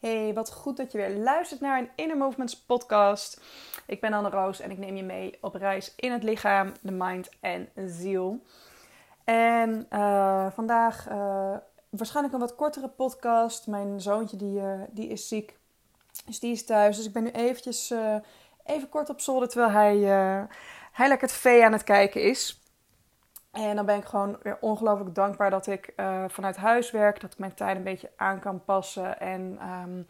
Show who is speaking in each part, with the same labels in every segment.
Speaker 1: Hey, wat goed dat je weer luistert naar een Inner Movements podcast. Ik ben Anne Roos en ik neem je mee op reis in het lichaam, de mind en ziel. En uh, vandaag uh, waarschijnlijk een wat kortere podcast. Mijn zoontje die, uh, die is ziek, dus die is thuis. Dus ik ben nu eventjes even kort op zolder terwijl hij, hij lekker tv aan het kijken is. En dan ben ik gewoon weer ongelooflijk dankbaar dat ik uh, vanuit huis werk. Dat ik mijn tijd een beetje aan kan passen. En um,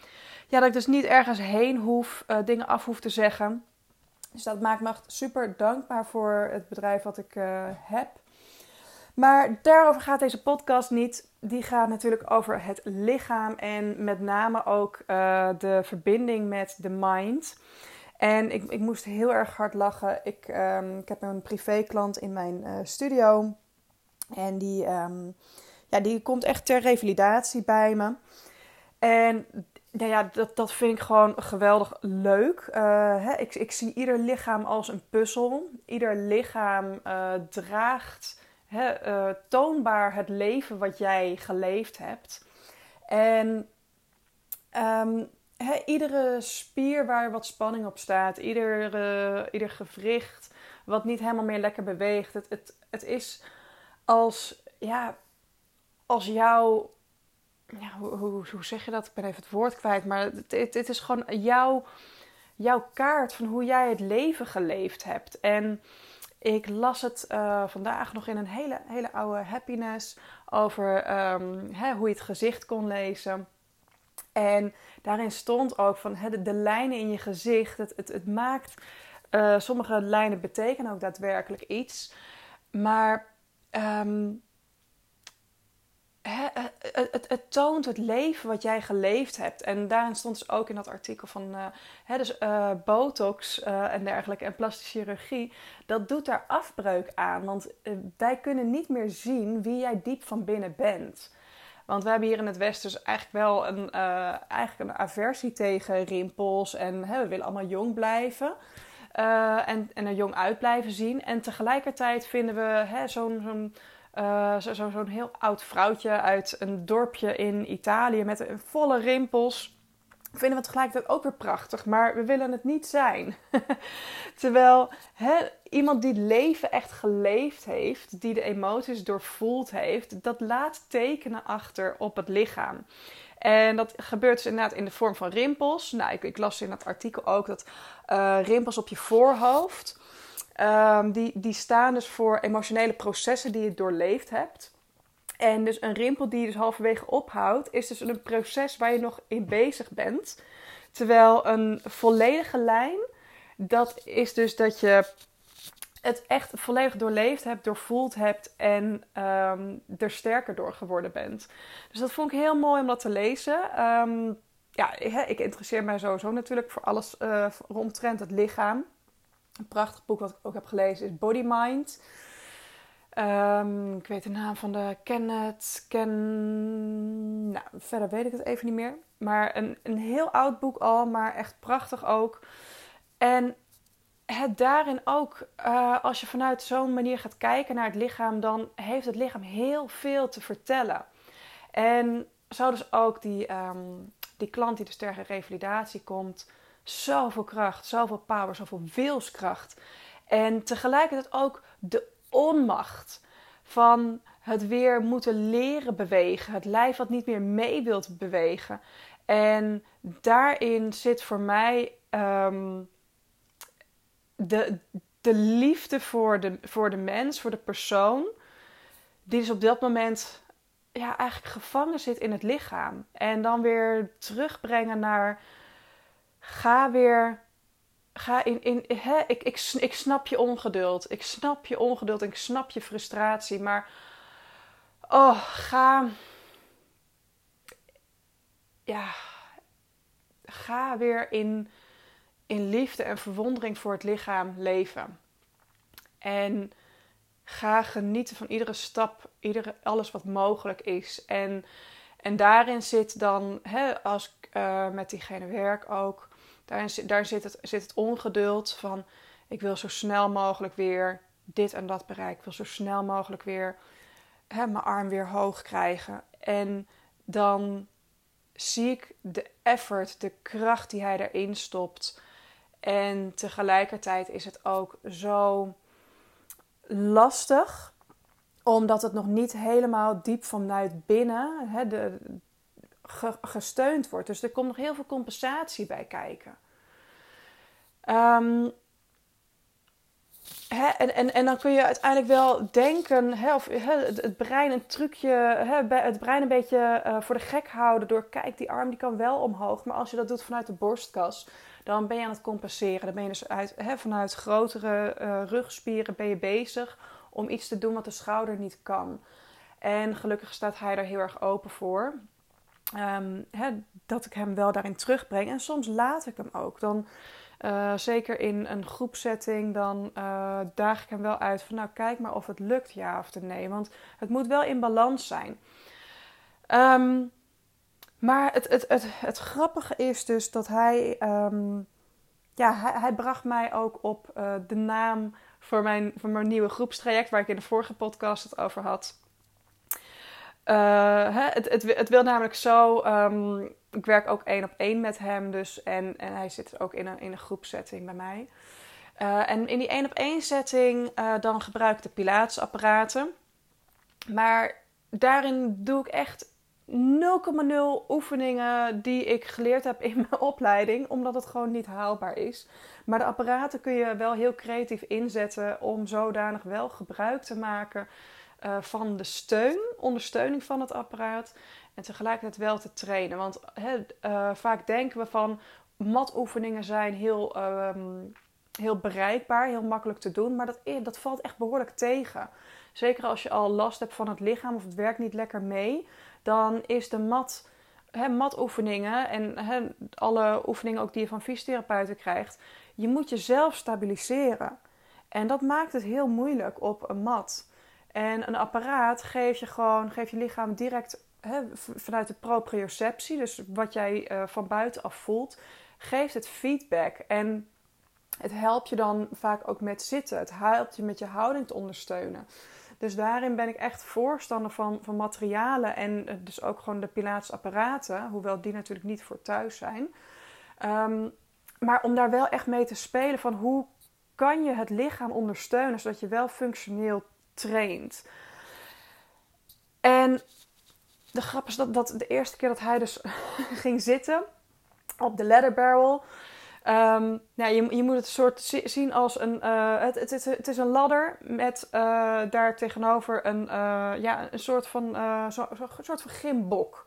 Speaker 1: ja, dat ik dus niet ergens heen hoef, uh, dingen af hoef te zeggen. Dus dat maakt me echt super dankbaar voor het bedrijf wat ik uh, heb. Maar daarover gaat deze podcast niet. Die gaat natuurlijk over het lichaam en met name ook de verbinding met de mind. En ik, ik moest heel erg hard lachen. Ik, um, ik heb een privéklant in mijn uh, studio. En die, um, ja, die komt echt ter revalidatie bij me. En nou ja, dat, dat vind ik gewoon geweldig leuk. Uh, hè, ik, ik zie ieder lichaam als een puzzel. Ieder lichaam uh, draagt hè, toonbaar het leven wat jij geleefd hebt. En um, iedere spier waar wat spanning op staat, ieder, ieder gewricht wat niet helemaal meer lekker beweegt. Het, het, het is als, ja, als jouw, ja, hoe, hoe, hoe, zeg je dat? Ik ben even het woord kwijt, maar het, het, is gewoon jouw, jouw kaart van hoe jij het leven geleefd hebt. En ik las het uh, vandaag nog in een hele, hele oude happiness over um, hè, hoe je het gezicht kon lezen. En daarin stond ook van de, de lijnen in je gezicht. Het, het, het maakt. Uh, sommige lijnen betekenen ook daadwerkelijk iets. Maar um, het, het, het, toont het leven wat jij geleefd hebt. En daarin stond dus ook in dat artikel van uh, dus, uh, botox en dergelijke en plastische chirurgie. Dat doet daar afbreuk aan. Want wij kunnen niet meer zien wie jij diep van binnen bent. Want we hebben hier in het Westen dus eigenlijk wel een, uh, eigenlijk een aversie tegen rimpels. En hè, we willen allemaal jong blijven. Uh, en, en er jong uit blijven zien. En tegelijkertijd vinden we zo'n zo'n uh, zo, heel oud vrouwtje uit een dorpje in Italië met een volle rimpels vinden we tegelijkertijd ook weer prachtig, maar we willen het niet zijn. Terwijl hè, iemand die leven echt geleefd heeft, die de emoties doorvoeld heeft, dat laat tekenen achter op het lichaam. En dat gebeurt dus inderdaad in de vorm van rimpels. Nou, ik, ik las in dat artikel ook dat uh, rimpels op je voorhoofd, um, die, die staan dus voor emotionele processen die je doorleefd hebt. En dus een rimpel die je dus halverwege ophoudt, is dus een proces waar je nog in bezig bent. Terwijl een volledige lijn, dat is dus dat je het echt volledig doorleefd hebt, doorvoeld hebt en um, er sterker door geworden bent. Dus dat vond ik heel mooi om dat te lezen. Um, ja, ik interesseer mij sowieso natuurlijk voor alles uh, rondtrend het lichaam. Een prachtig boek wat ik ook heb gelezen is Body Mind. Um, ik weet de naam van de Kenneth. Ken. Nou, verder weet ik het even niet meer. Maar een, een heel oud boek al, maar echt prachtig ook. En het daarin ook, uh, als je vanuit zo'n manier gaat kijken naar het lichaam, dan heeft het lichaam heel veel te vertellen. En zo dus ook die, um, die klant die dus ter revalidatie komt, zoveel kracht, zoveel power, zoveel wilskracht. En tegelijkertijd ook de onmacht van het weer moeten leren bewegen, het lijf wat niet meer mee wilt bewegen. En daarin zit voor mij um, de, de liefde voor de, voor de mens, voor de persoon, die dus op dat moment ja, eigenlijk gevangen zit in het lichaam. En dan weer terugbrengen naar ga weer ga in. in hè, ik, ik, ik snap je ongeduld. Ik snap je ongeduld en ik snap je frustratie. Maar. Oh, ga. Ja. Ga weer in, in liefde en verwondering voor het lichaam leven. En ga genieten van iedere stap, iedere, alles wat mogelijk is. En, en daarin zit dan, hè, als ik uh, met diegene werk ook, daar, daar zit, het, zit het ongeduld van ik wil zo snel mogelijk weer dit en dat bereiken. Ik wil zo snel mogelijk weer hè, mijn arm weer hoog krijgen. En dan zie ik de effort, de kracht die hij erin stopt. En tegelijkertijd is het ook zo lastig, omdat het nog niet helemaal diep vanuit binnen hè, de, gesteund wordt. Dus er komt nog heel veel compensatie bij kijken. Hè, en, en, en dan kun je uiteindelijk wel denken, of het, brein een trucje, het brein een beetje uh, voor de gek houden door, kijk, die arm die kan wel omhoog. Maar als je dat doet vanuit de borstkas, dan ben je aan het compenseren. Dan ben je dus vanuit grotere uh, rugspieren ben je bezig om iets te doen wat de schouder niet kan. En gelukkig staat hij er heel erg open voor. Hè, dat ik hem wel daarin terugbreng. En soms laat ik hem ook. Dan uh, zeker in een groepsetting, dan uh, daag ik hem wel uit van nou kijk maar of het lukt ja of nee. Want het moet wel in balans zijn. Um, maar het, het, het, het, grappige is dus dat hij, um, ja, hij, bracht mij ook op uh, de naam voor mijn, voor mijn nieuwe groepstraject, waar ik in de vorige podcast het over had. Uh, het, het, het, wil namelijk zo. Um, ik werk ook één op één met hem. Dus, en, en hij zit ook in een, in een groepsetting bij mij. Uh, en in die één op één setting uh, dan gebruik ik de Pilatesapparaten. Maar daarin doe ik echt 0,0 oefeningen die ik geleerd heb in mijn opleiding, omdat het gewoon niet haalbaar is. Maar de apparaten kun je wel heel creatief inzetten om zodanig wel gebruik te maken uh, van de steun, ondersteuning van het apparaat. En tegelijkertijd wel te trainen. Want uh, vaak denken we van matoefeningen zijn heel, um, heel bereikbaar, heel makkelijk te doen. Maar dat, dat valt echt behoorlijk tegen. Zeker als je al last hebt van het lichaam of het werkt niet lekker mee. Dan is de mat, he, matoefeningen en alle oefeningen ook die je van fysiotherapeuten krijgt. Je moet jezelf stabiliseren. En dat maakt het heel moeilijk op een mat. En een apparaat geeft je gewoon, geeft je lichaam direct hè, vanuit de proprioceptie, dus wat jij uh, van buitenaf voelt, geeft het feedback. En het helpt je dan vaak ook met zitten. Het helpt je met je houding te ondersteunen. Dus daarin ben ik echt voorstander van, van materialen en eh, dus ook gewoon de Pilatesapparaten, hoewel die natuurlijk niet voor thuis zijn. Um, maar om daar wel echt mee te spelen van hoe kan je het lichaam ondersteunen zodat je wel functioneel traint. En de grap is dat, dat de eerste keer dat hij dus ging zitten op de ladder barrel. Um, nou, je, je moet het soort zien als een. Uh, het, het, het, is een ladder met uh, daar tegenover een, uh, ja, een soort van, zo, soort van gymbok.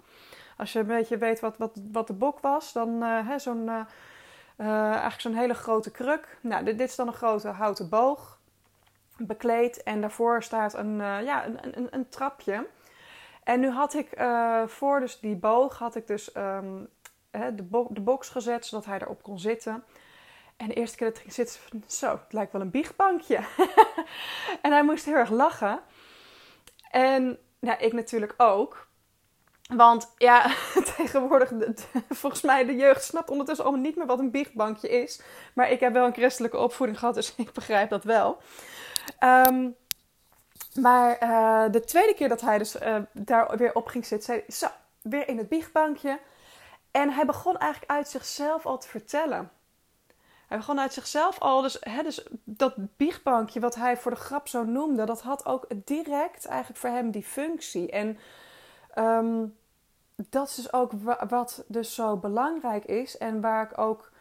Speaker 1: Als je een beetje weet wat, wat, wat de bok was, dan zo'n. eigenlijk zo'n hele grote kruk. Nou, dit, dit, is dan een grote houten boog bekleed. En daarvoor staat een, uh, ja, een, een, een, trapje. En nu had ik uh, voor dus die boog had ik dus um, de, bo de box gezet zodat hij erop kon zitten. En de eerste keer dat ik zit, zo, het lijkt wel een biechtbankje. en hij moest heel erg lachen. En ja, ik natuurlijk ook. Want ja, tegenwoordig, volgens mij de jeugd snapt ondertussen allemaal niet meer wat een biechtbankje is. Maar ik heb wel een christelijke opvoeding gehad, dus ik begrijp dat wel. Um, maar uh, de tweede keer dat hij dus uh, daar weer op ging zitten, zei hij, zo, weer in het biechtbankje. En hij begon eigenlijk uit zichzelf al te vertellen. Hij begon uit zichzelf al, dus, hè, dus dat biechtbankje wat hij voor de grap zo noemde, dat had ook direct eigenlijk voor hem die functie. En um, dat is dus ook wat dus zo belangrijk is en waar ik ook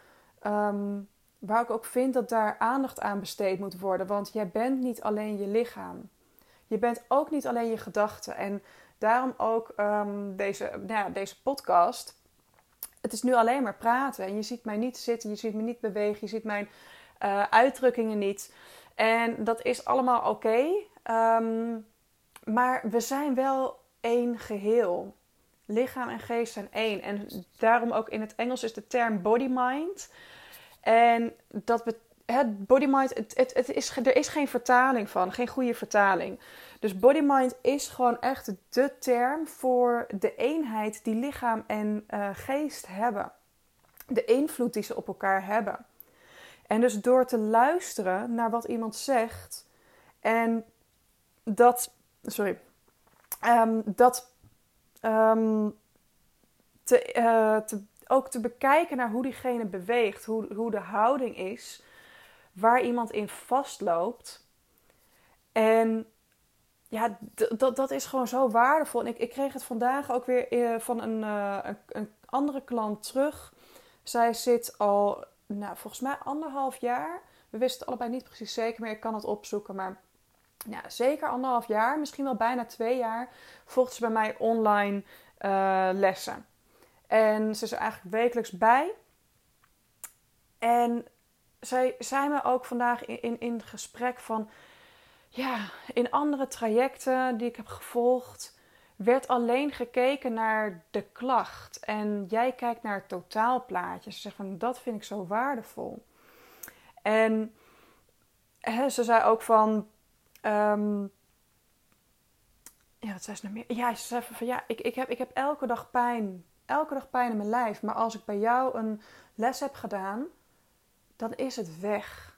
Speaker 1: um, waar ik ook vind dat daar aandacht aan besteed moet worden. Want jij bent niet alleen je lichaam. Je bent ook niet alleen je gedachten. En daarom ook um, deze, nou ja, deze podcast. Het is nu alleen maar praten. En je ziet mij niet zitten, je ziet me niet bewegen, je ziet mijn uh, uitdrukkingen niet. En dat is allemaal oké. Um, maar we zijn wel één geheel. Lichaam en geest zijn één. En daarom ook in het Engels is de term body-mind. En dat het body mind, het, het, het, is, er is geen vertaling van, geen goede vertaling. Dus body mind is gewoon echt de term voor de eenheid die lichaam en uh, geest hebben. De invloed die ze op elkaar hebben. En dus door te luisteren naar wat iemand zegt en dat, sorry, um, dat um, te, eh, te, ook te bekijken naar hoe diegene beweegt, hoe, hoe de houding is, waar iemand in vastloopt. En ja, dat, dat is gewoon zo waardevol. En ik, ik kreeg het vandaag ook weer eh, van een, uh, een, een, andere klant terug. Zij zit al, nou, volgens mij anderhalf jaar. We wisten het allebei niet precies zeker, maar ik kan het opzoeken. Maar ja, zeker anderhalf jaar, misschien wel bijna twee jaar, volgt ze bij mij online uh, lessen. En ze is eigenlijk wekelijks bij. En zij zei me ook vandaag in, in, in gesprek van ja, in andere trajecten die ik heb gevolgd, werd alleen gekeken naar de klacht. En jij kijkt naar het totaalplaatje. Ze zegt van dat vind ik zo waardevol. En hè, ze zei ook van. Um, ja, wat zei ze nou meer? Ja, ze zei van ja, ik, ik, heb, ik heb elke dag pijn. Elke dag pijn in mijn lijf. Maar als ik bij jou een les heb gedaan, dan is het weg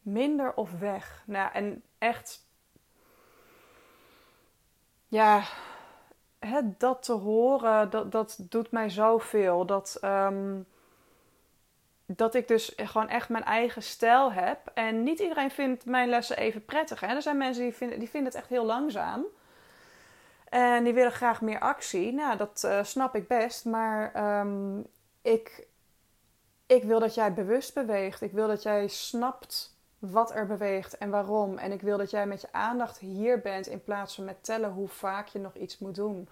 Speaker 1: minder of weg. Nou, en echt, ja, hè, dat te horen, dat, dat doet mij zoveel. Dat, um, dat ik dus gewoon echt mijn eigen stijl heb. En niet iedereen vindt mijn lessen even prettig. Hè? Er zijn mensen die vinden, die vinden het echt heel langzaam. En die willen graag meer actie. Nou, dat uh, snap ik best. Maar um, ik, ik wil dat jij bewust beweegt. Ik wil dat jij snapt wat er beweegt en waarom. En ik wil dat jij met je aandacht hier bent in plaats van met tellen hoe vaak je nog iets moet doen.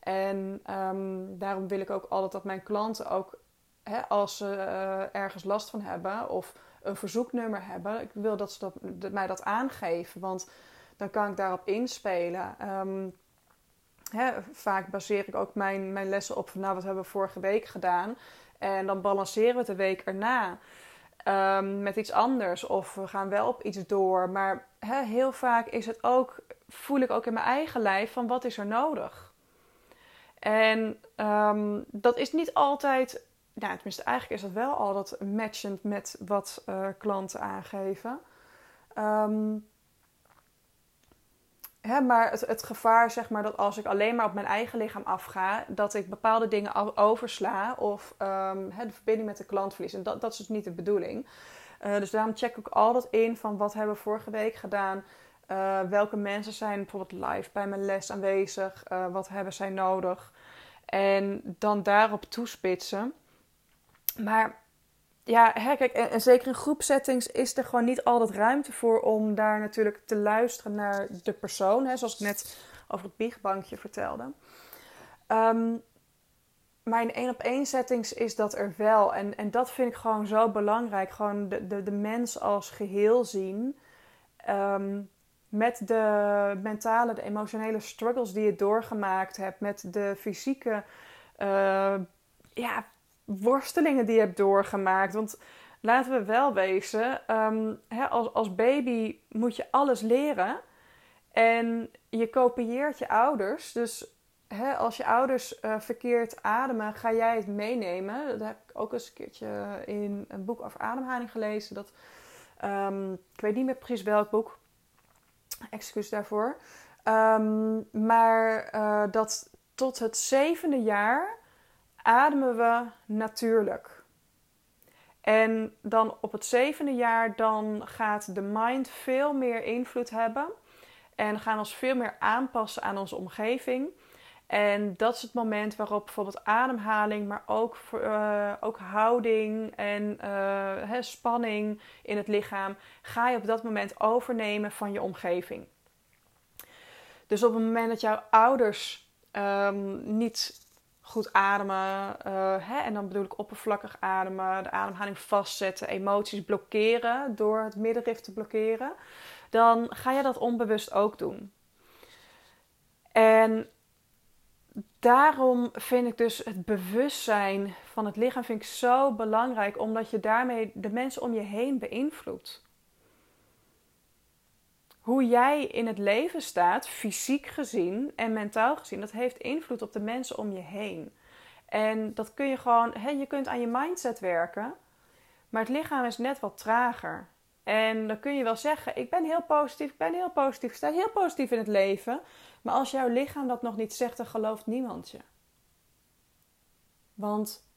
Speaker 1: En um, daarom wil ik ook altijd dat mijn klanten ook, hè, als ze uh, ergens last van hebben of een verzoeknummer hebben, ik wil dat ze dat, mij dat aangeven. Want dan kan ik daarop inspelen. Um, hè, vaak baseer ik ook mijn, mijn lessen op van nou, wat hebben we vorige week gedaan. En dan balanceren we het de week erna. Um, met iets anders of we gaan wel op iets door. Maar he, heel vaak is het ook, voel ik ook in mijn eigen lijf van wat is er nodig. En um, dat is niet altijd, nou, tenminste eigenlijk is dat wel altijd matchend met wat uh, klanten aangeven. Um, Hè, maar het, gevaar, zeg maar, dat als ik alleen maar op mijn eigen lichaam afga, dat ik bepaalde dingen oversla of um, hè, de verbinding met de klant verlies. En dat, dat is dus niet de bedoeling. Uh, dus daarom check ik altijd in van wat hebben we vorige week gedaan. Uh, welke mensen zijn bijvoorbeeld live bij mijn les aanwezig? Uh, wat hebben zij nodig? En dan daarop toespitsen. Maar ja, hè, kijk, en, zeker in groepsettings is er gewoon niet altijd ruimte voor om daar natuurlijk te luisteren naar de persoon. Hè, zoals ik net over het biechtbankje vertelde. Um, maar in één op één settings is dat er wel. En, en dat vind ik gewoon zo belangrijk. Gewoon de, de, de mens als geheel zien. Um, met de mentale, de emotionele struggles die je doorgemaakt hebt. Met de fysieke uh, ja, worstelingen die je hebt doorgemaakt. Want laten we wel wezen, um, hè, als, als baby moet je alles leren. En je kopieert je ouders. Dus hè, als je ouders uh, verkeerd ademen, ga jij het meenemen. Dat heb ik ook eens een keertje in een boek over ademhaling gelezen. Dat, um, ik weet niet meer precies welk boek. Excuus daarvoor. Um, maar uh, dat tot het zevende jaar ademen we natuurlijk. En dan op het zevende jaar dan gaat de mind veel meer invloed hebben. En gaan ons veel meer aanpassen aan onze omgeving. En dat is het moment waarop bijvoorbeeld ademhaling, maar ook, uh, ook houding en uh, spanning in het lichaam, ga je op dat moment overnemen van je omgeving. Dus op het moment dat jouw ouders um, niet goed ademen. Uh, hè, en dan bedoel ik oppervlakkig ademen, de ademhaling vastzetten, emoties blokkeren door het middenrif te blokkeren. Dan ga je dat onbewust ook doen. En daarom vind ik dus het bewustzijn van het lichaam vind ik zo belangrijk, omdat je daarmee de mensen om je heen beïnvloedt. Hoe jij in het leven staat, fysiek gezien en mentaal gezien, dat heeft invloed op de mensen om je heen. En dat kun je gewoon, je kunt aan je mindset werken, maar het lichaam is net wat trager. En dan kun je wel zeggen: Ik ben heel positief, ik ben heel positief, ik sta heel positief in het leven. Maar als jouw lichaam dat nog niet zegt, dan gelooft niemand je. Want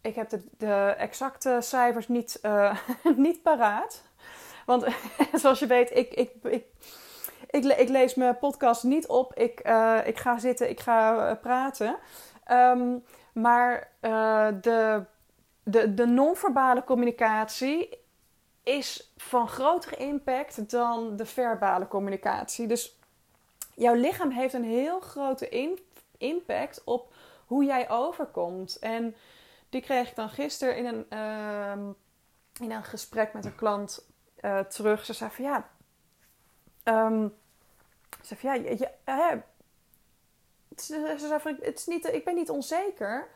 Speaker 1: ik heb de, exacte cijfers niet, uh, niet paraat. Want zoals je weet, ik, ik, ik, ik, lees mijn podcast niet op. Ik, uh, ik ga zitten, ik ga praten. Um, maar uh, de, de, de non-verbale communicatie is van grotere impact dan de verbale communicatie. Dus jouw lichaam heeft een heel grote impact op hoe jij overkomt. En die kreeg ik dan gisteren in een, uh, in een gesprek met een klant uh, terug. Ze zei van ja. Ze zei van ja, je, ze zei van het is niet, ik ben niet onzeker.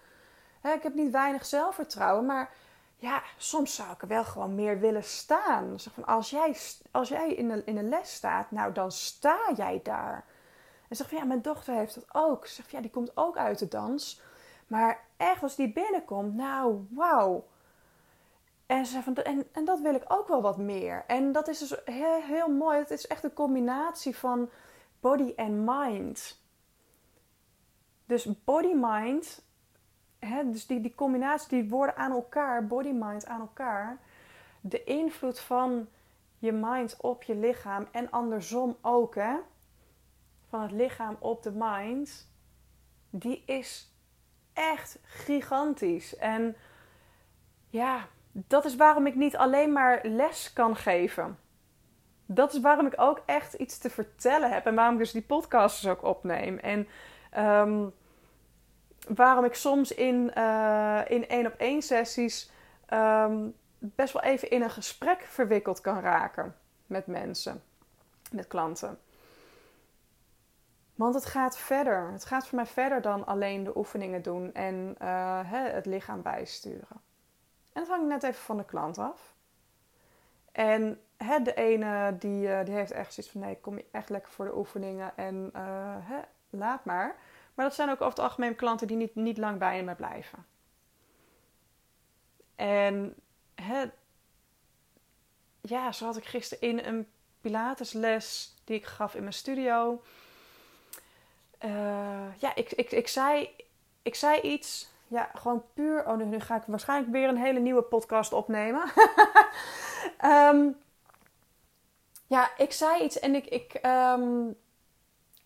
Speaker 1: Hè, ik heb niet weinig zelfvertrouwen, maar ja, soms zou ik er wel gewoon meer willen staan. Zeg van, als jij, als jij in, de, in de les staat, nou dan sta jij daar. En zeg van ja, mijn dochter heeft dat ook. Zeg van ja, die komt ook uit de dans. Maar echt, als die binnenkomt, nou wauw. En, ze van, en, en dat wil ik ook wel wat meer. En dat is dus heel, heel mooi. Het is echt een combinatie van body en mind. Dus body-mind dus die, die combinatie, die woorden aan elkaar, body-mind aan elkaar, de invloed van je mind op je lichaam en andersom ook, hè, van het lichaam op de mind, die is echt gigantisch. En ja, dat is waarom ik niet alleen maar les kan geven. Dat is waarom ik ook echt iets te vertellen heb en waarom ik dus die podcasts ook opneem. En um, waarom ik soms in, uh, in één op één sessies um, best wel even in een gesprek verwikkeld kan raken met mensen, met klanten. Want het gaat verder. Het gaat voor mij verder dan alleen de oefeningen doen en hè, het lichaam bijsturen. En dat hang ik net even van de klant af. En hè, de ene die, uh, die heeft echt zoiets van: nee, kom je echt lekker voor de oefeningen en hè, laat maar. Maar dat zijn ook over het algemeen klanten die niet, niet lang bij me blijven. En hè, ja, zo had ik gisteren in een Pilatesles die ik gaf in mijn studio. Uh, ja, ik, ik, ik, zei, ik zei iets. Ja, gewoon puur. Oh, nu, ga ik waarschijnlijk weer een hele nieuwe podcast opnemen. um, ja, ik zei iets en ik, ik, um,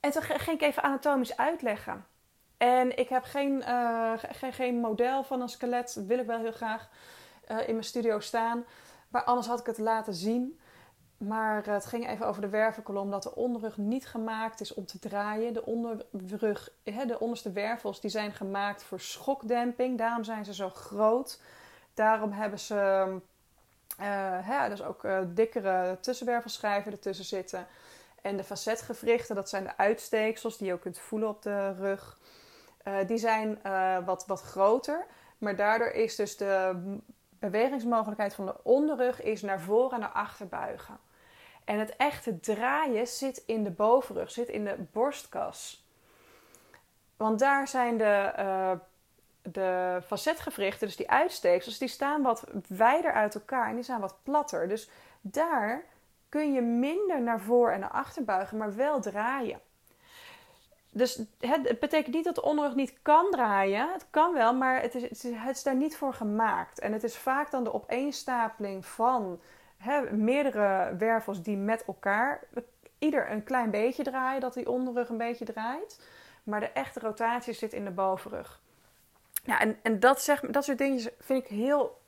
Speaker 1: en toen ging ik even anatomisch uitleggen. En ik heb geen, uh, geen, geen model van een skelet, wil ik wel heel graag uh, in mijn studio staan. Maar anders had ik het laten zien. Maar uh, het ging even over de wervelkolom, dat de onderrug niet gemaakt is om te draaien. De onderrug, de onderste wervels, die zijn gemaakt voor schokdemping. Daarom zijn ze zo groot. Daarom hebben ze hè, dus ook dikkere tussenwervelschijven ertussen zitten. En de facetgewrichten, dat zijn de uitsteeksels die je ook kunt voelen op de rug. Uh, die zijn uh, wat, wat groter. Maar daardoor is dus de bewegingsmogelijkheid van de onderrug is naar voren en naar achter buigen. En het echte draaien zit in de bovenrug, zit in de borstkas. Want daar zijn de, uh, de facetgewrichten, dus die uitsteeksels, die staan wat wijder uit elkaar en die zijn wat platter. Dus daar kun je minder naar voor en naar achter buigen, maar wel draaien. Dus het, betekent niet dat de onderrug niet kan draaien. Het kan wel, maar het is, het is, het is daar niet voor gemaakt. En het is vaak dan de opeenstapeling van meerdere wervels die met elkaar ieder een klein beetje draaien, dat die onderrug een beetje draait. Maar de echte rotatie zit in de bovenrug. Ja, en, en dat, dat soort dingen vind ik heel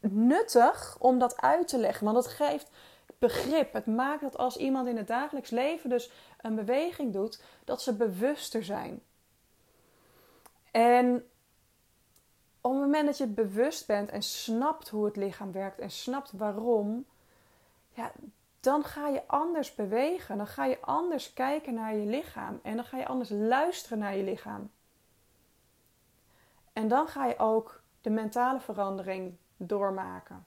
Speaker 1: nuttig om dat uit te leggen. Want dat geeft begrip. Het maakt dat als iemand in het dagelijks leven dus een beweging doet, dat ze bewuster zijn. En op het moment dat je bewust bent en snapt hoe het lichaam werkt en snapt waarom, ja, dan ga je anders bewegen. Dan ga je anders kijken naar je lichaam en dan ga je anders luisteren naar je lichaam. En dan ga je ook de mentale verandering doormaken.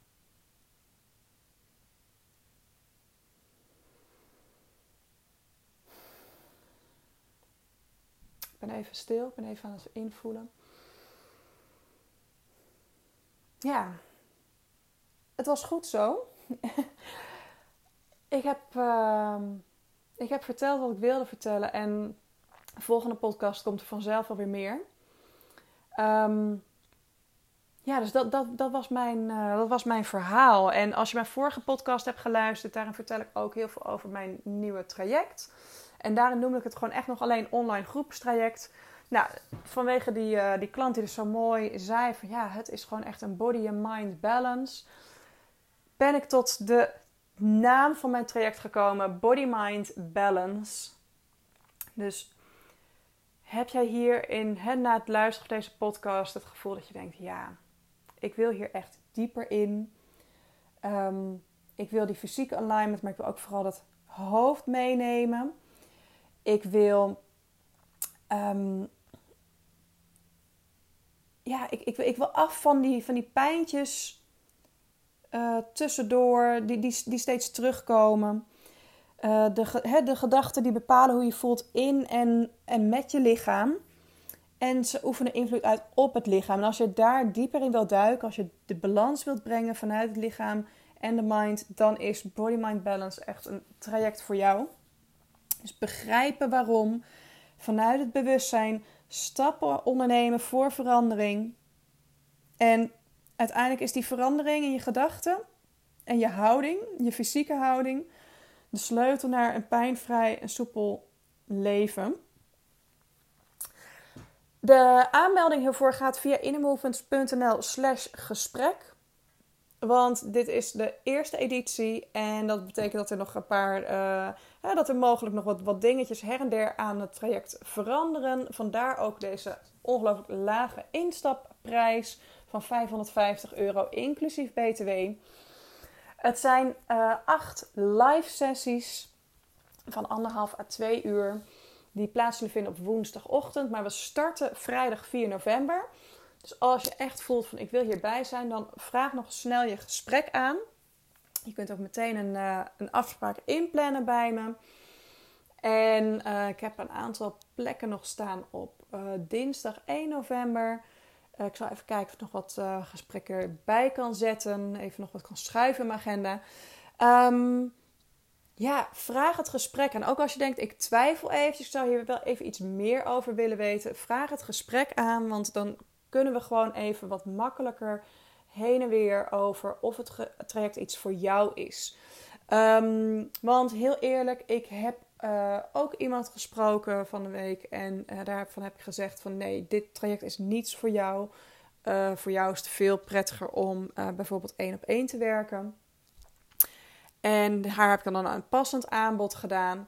Speaker 1: Ik ben even stil, ik ben even aan het invoelen. Ja, het was goed zo. ik, heb, uh, ik heb verteld wat ik wilde vertellen en de volgende podcast komt er vanzelf alweer meer. Ehm, ja, dus dat, dat, dat, was mijn, uh, dat was mijn verhaal. En als je mijn vorige podcast hebt geluisterd, daarin vertel ik ook heel veel over mijn nieuwe traject. En daarin noemde ik het gewoon echt nog alleen online groepstraject. Nou, vanwege die, uh, die klant die dus zo mooi zei van ja, het is gewoon echt een body and mind balance. Ben ik tot de naam van mijn traject gekomen, Body Mind Balance. Dus heb jij hier in, na het luisteren van deze podcast het gevoel dat je denkt, ja, ik wil hier echt dieper in. Ehm, ik wil die fysieke alignment, maar ik wil ook vooral dat hoofd meenemen. Ik wil. Ehm, ja, ik, ik, ik, wil af van die, van die pijntjes uh, tussendoor, die, die, die steeds terugkomen. Uh, de, de gedachten die bepalen hoe je voelt in en, en met je lichaam. En ze oefenen invloed uit op het lichaam. En als je daar dieper in wilt duiken, als je de balans wilt brengen vanuit het lichaam en de mind, dan is Body Mind Balance echt een traject voor jou. Dus begrijpen waarom, vanuit het bewustzijn, stappen ondernemen voor verandering. En uiteindelijk is die verandering in je gedachten en je houding, je fysieke houding, de sleutel naar een pijnvrij en soepel leven. De aanmelding hiervoor gaat via innermovements.nl slash gesprek. Want dit is de eerste editie en dat betekent dat er nog een paar, uh, dat er mogelijk nog wat, wat dingetjes her en der aan het traject veranderen. Vandaar ook deze ongelooflijk lage instapprijs van 550 euro inclusief BTW. Het zijn uh, acht live sessies van anderhalf à twee uur die plaats zullen vinden op woensdagochtend. Maar we starten vrijdag 4 november. Dus als je echt voelt van ik wil hierbij zijn, dan vraag nog snel je gesprek aan. Je kunt ook meteen een, uh, een afspraak inplannen bij me. En uh, ik heb een aantal plekken nog staan op dinsdag 1 november. Ik zal even kijken of ik nog wat gesprekken bij kan zetten. Even nog wat kan schuiven in mijn agenda. Um, ja, vraag het gesprek. En ook als je denkt, ik twijfel even, ik zou hier wel even iets meer over willen weten. Vraag het gesprek aan, want dan kunnen we gewoon even wat makkelijker heen en weer over of het traject iets voor jou is. Ehm, want heel eerlijk, ik heb uh, ook iemand gesproken van de week en uh, daarvan heb ik gezegd van nee, dit traject is niets voor jou. Uh, voor jou is het veel prettiger om bijvoorbeeld één op één te werken. En haar heb ik dan een passend aanbod gedaan.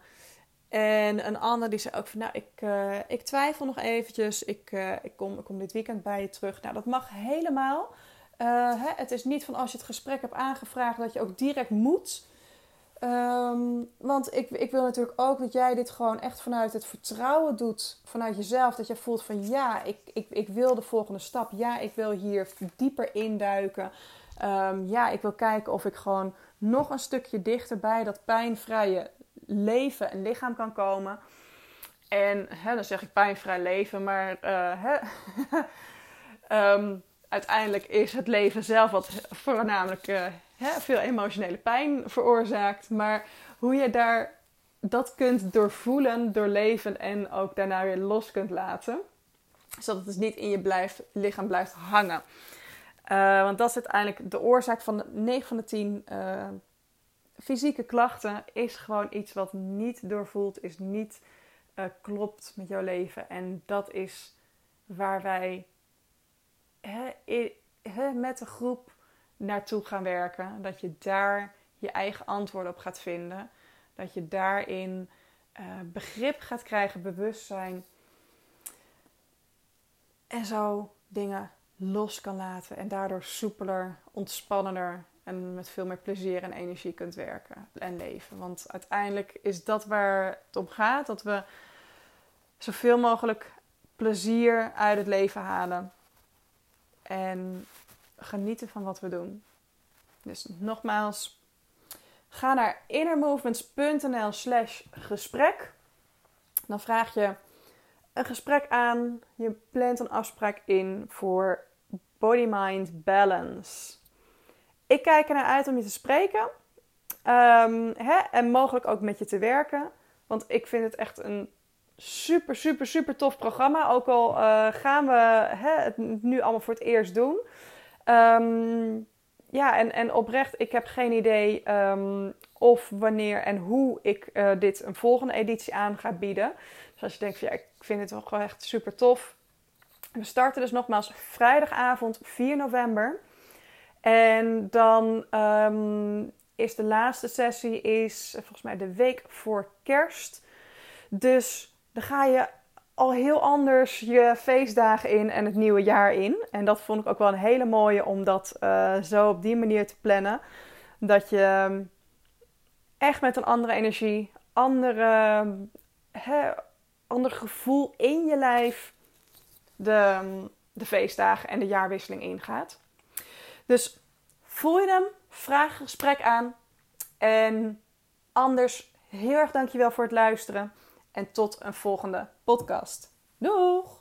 Speaker 1: En een ander die zei ook van, nou, ik, ik twijfel nog eventjes. Ik, ik, kom, ik kom dit weekend bij je terug. Nou, dat mag helemaal. Hè, het is niet van als je het gesprek hebt aangevraagd dat je ook direct moet. Um, want ik, ik wil natuurlijk ook dat jij dit gewoon echt vanuit het vertrouwen doet. Vanuit jezelf. Dat je voelt van ja, ik, ik, ik wil de volgende stap. Ja, ik wil hier dieper induiken. Um, ja, ik wil kijken of ik gewoon nog een stukje dichter bij dat pijnvrije leven en lichaam kan komen. En hè, dan zeg ik pijnvrij leven, maar uh, hè, um, uiteindelijk is het leven zelf wat voornamelijk uh, hè, veel emotionele pijn veroorzaakt. Maar hoe je daar dat kunt doorvoelen, doorleven en ook daarna weer los kunt laten. Zodat het dus niet in je blijft, lichaam blijft hangen. Uh, want dat is uiteindelijk de oorzaak van 9 van de 10 uh, eh, fysieke klachten. Is gewoon iets wat niet doorvoelt, is niet uh, klopt met jouw leven. En dat is waar wij he, met de groep naartoe gaan werken. Dat je daar je eigen antwoorden op gaat vinden. Dat je daarin begrip gaat krijgen, bewustzijn. En zo dingen los kan laten en daardoor soepeler, ontspannender en met veel meer plezier en energie kunt werken en leven. Want uiteindelijk is dat waar het om gaat: dat we zoveel mogelijk plezier uit het leven halen en genieten van wat we doen. Dus nogmaals, ga naar innermovements.nl/slash gesprek. Dan vraag je een gesprek aan, je plant een afspraak in voor body-mind balance. Ik kijk er naar uit om je te spreken. Um, hè, en mogelijk ook met je te werken. Want ik vind het echt een super, super, super tof programma. Ook al uh, gaan we hè, het nu allemaal voor het eerst doen. Um, ja, en, en oprecht, ik heb geen idee um, of wanneer en hoe ik uh, dit een volgende editie aan ga bieden. Dus als je denkt, ja, ik vind het wel gewoon echt super tof. We starten dus nogmaals vrijdagavond 4 november. En dan um, is de laatste sessie is volgens mij de week voor kerst. Dus dan ga je al heel anders je feestdagen in en het nieuwe jaar in. En dat vond ik ook wel een hele mooie om dat uh, zo op die manier te plannen. Dat je ehm, echt met een andere energie, andere, hè, ander gevoel in je lijf de, de feestdagen en de jaarwisseling ingaat. Dus voel je hem, vraag een gesprek aan. En anders heel erg dankjewel voor het luisteren. En tot een volgende podcast. Doeg!